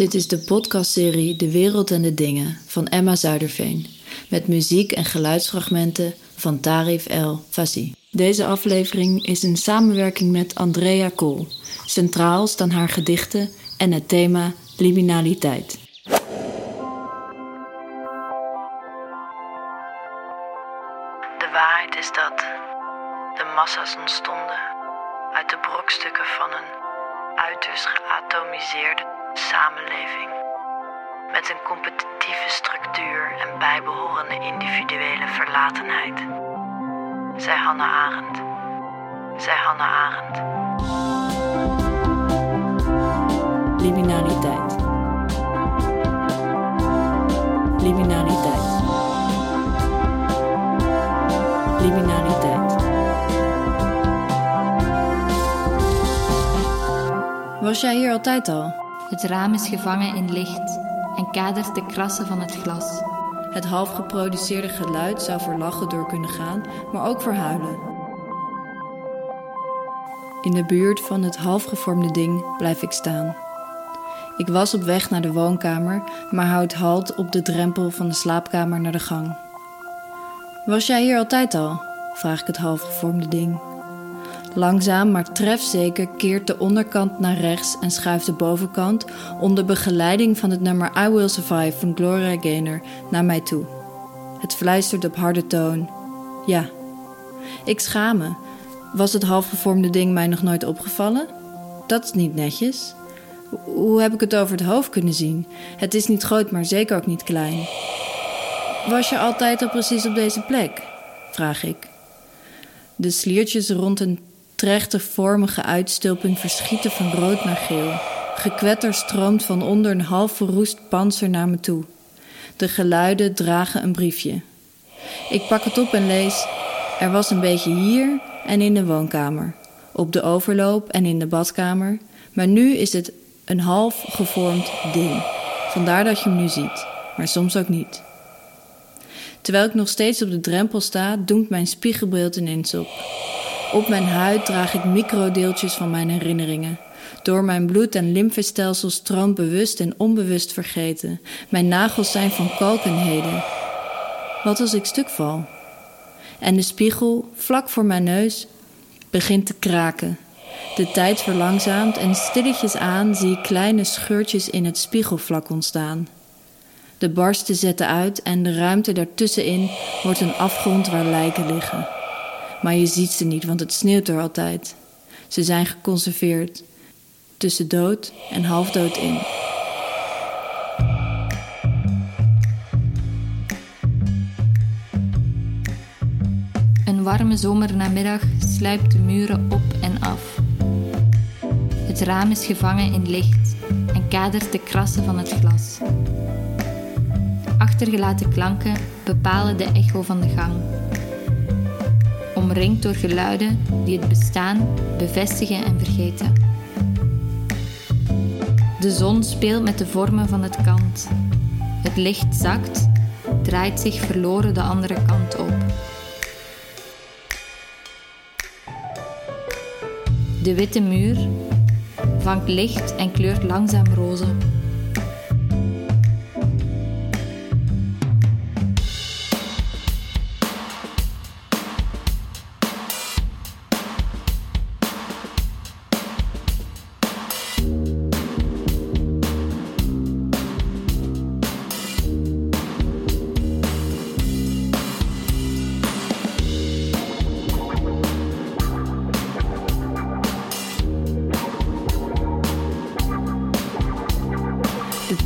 Dit is de podcastserie De Wereld en de Dingen van Emma Zuiderveen. Met muziek en geluidsfragmenten van Tarif El Fassi. Deze aflevering is in samenwerking met Andrea Kool. Centraal staan haar gedichten en het thema liminaliteit. De waarheid is dat de massa's ontstonden uit de brokstukken van een uiterst geatomiseerde samenleving. Met een competitieve structuur en bijbehorende individuele verlatenheid. Zij Hannah Arendt. Zij Hannah Arendt. Liminaliteit. Liminaliteit. Liminaliteit. Was jij hier altijd al? Het raam is gevangen in licht en kadert de krassen van het glas. Het half geproduceerde geluid zou voor lachen door kunnen gaan, maar ook voor huilen. In de buurt van het halfgevormde ding blijf ik staan. Ik was op weg naar de woonkamer, maar houd halt op de drempel van de slaapkamer naar de gang. Was jij hier altijd al? vraag ik het halfgevormde ding. Langzaam maar trefzeker keert de onderkant naar rechts en schuift de bovenkant onder begeleiding van het nummer I Will Survive van Gloria Gaynor naar mij toe. Het fluistert op harde toon. Ja. Ik schaam me. Was het halfgevormde ding mij nog nooit opgevallen? Dat is niet netjes. Hoe heb ik het over het hoofd kunnen zien? Het is niet groot, maar zeker ook niet klein. Was je altijd al precies op deze plek? vraag ik. De sliertjes rond een trechtervormige uitstulping verschieten van rood naar geel. Gekwetter stroomt van onder een half verroest panzer naar me toe. De geluiden dragen een briefje. Ik pak het op en lees: Er was een beetje hier en in de woonkamer, op de overloop en in de badkamer, maar nu is het een half gevormd ding. Vandaar dat je hem nu ziet, maar soms ook niet. Terwijl ik nog steeds op de drempel sta, doemt mijn spiegelbeeld ineens op. Op mijn huid draag ik microdeeltjes van mijn herinneringen. Door mijn bloed- en lymfestelsel stroomt bewust en onbewust vergeten. Mijn nagels zijn van kalkenheden. Wat als ik stuk val? En de spiegel, vlak voor mijn neus, begint te kraken. De tijd verlangzaamt en stilletjes aan zie ik kleine scheurtjes in het spiegelvlak ontstaan. De barsten zetten uit en de ruimte daartussenin wordt een afgrond waar lijken liggen. Maar je ziet ze niet, want het sneeuwt er altijd. Ze zijn geconserveerd tussen dood en halfdood in. Een warme zomernamiddag sluipt de muren op en af. Het raam is gevangen in licht en kadert de krassen van het glas. Achtergelaten klanken bepalen de echo van de gang. Omringd door geluiden die het bestaan bevestigen en vergeten. De zon speelt met de vormen van het kant. Het licht zakt, draait zich verloren de andere kant op. De witte muur vangt licht en kleurt langzaam roze.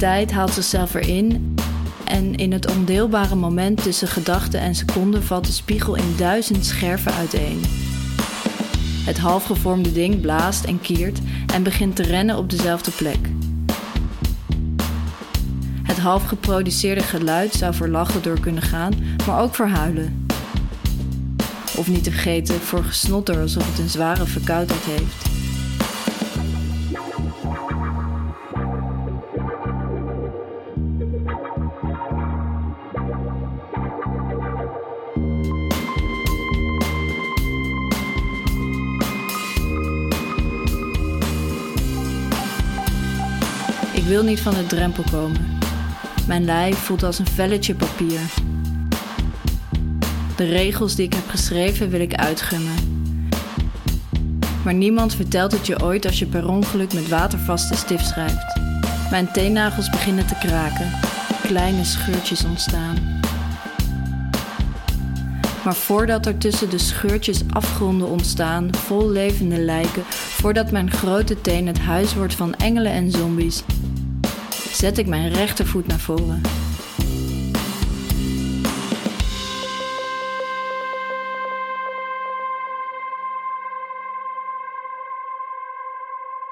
Tijd haalt zichzelf erin en in het ondeelbare moment tussen gedachte en seconde valt de spiegel in duizend scherven uiteen. Het halfgevormde ding blaast en kiert en begint te rennen op dezelfde plek. Het half geproduceerde geluid zou voor lachen door kunnen gaan, maar ook voor huilen. Of niet te vergeten voor gesnotter alsof het een zware verkoudheid heeft. Ik wil niet van de drempel komen. Mijn lijf voelt als een velletje papier. De regels die ik heb geschreven wil ik uitgummen. Maar niemand vertelt het je ooit als je per ongeluk met watervaste stift schrijft. Mijn teennagels beginnen te kraken. Kleine scheurtjes ontstaan. Maar voordat er tussen de scheurtjes afgronden ontstaan, vol levende lijken, voordat mijn grote teen het huis wordt van engelen en zombies, zet ik mijn rechtervoet naar voren.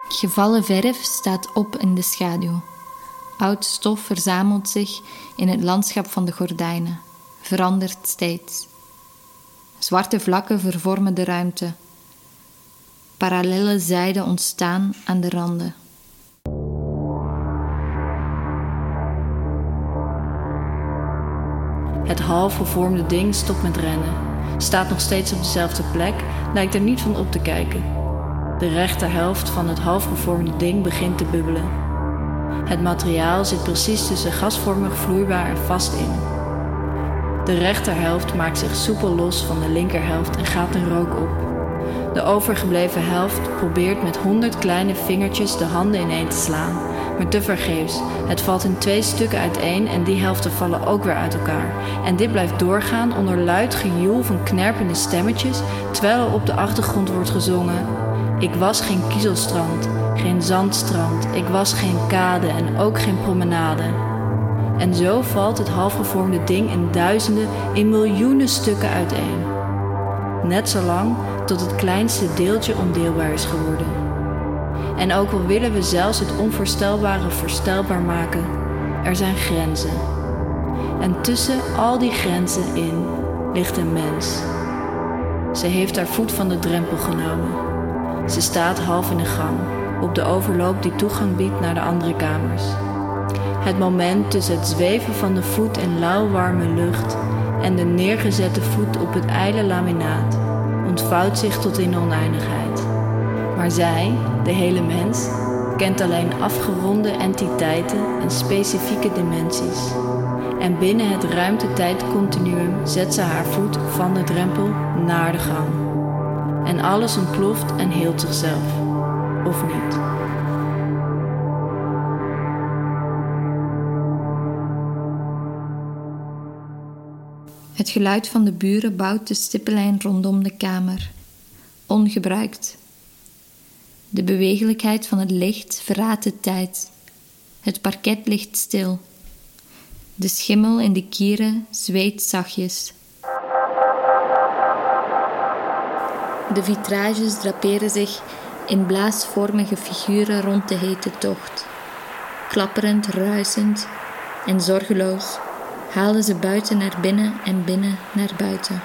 Gevallen verf staat op in de schaduw. Oud stof verzamelt zich in het landschap van de gordijnen, verandert steeds. Zwarte vlakken vervormen de ruimte. Parallelle zijden ontstaan aan de randen. Het half gevormde ding stopt met rennen, staat nog steeds op dezelfde plek, lijkt er niet van op te kijken. De rechterhelft van het half gevormde ding begint te bubbelen. Het materiaal zit precies tussen gasvormig vloeibaar en vast in. De rechterhelft maakt zich soepel los van de linkerhelft en gaat in rook op. De overgebleven helft probeert met honderd kleine vingertjes de handen ineen te slaan, maar tevergeefs. Het valt in twee stukken uiteen en die helften vallen ook weer uit elkaar. En dit blijft doorgaan onder luid gejoel van knerpende stemmetjes, terwijl er op de achtergrond wordt gezongen: Ik was geen kiezelstrand, geen zandstrand, ik was geen kade en ook geen promenade. En zo valt het halfgevormde ding in duizenden, in miljoenen stukken uiteen. Net zo lang tot het kleinste deeltje ondeelbaar is geworden. En ook al willen we zelfs het onvoorstelbare voorstelbaar maken, er zijn grenzen. En tussen al die grenzen in ligt een mens. Ze heeft haar voet van de drempel genomen. Ze staat half in de gang, op de overloop die toegang biedt naar de andere kamers. Het moment tussen het zweven van de voet in lauwwarme lucht en de neergezette voet op het ijle laminaat ontvouwt zich tot in oneindigheid. Maar zij, de hele mens, kent alleen afgeronde entiteiten en specifieke dimensies. En binnen het ruimte-tijd-continuum zet ze haar voet van de drempel naar de gang. En alles ontploft en heelt zichzelf. Of niet. Het geluid van de buren bouwt de stippellijn rondom de kamer, ongebruikt. De bewegelijkheid van het licht verraadt de tijd. Het parket ligt stil. De schimmel in de kieren zweet zachtjes. De vitrages draperen zich in blaasvormige figuren rond de hete tocht. Klapperend, ruisend en zorgeloos haalden ze buiten naar binnen en binnen naar buiten.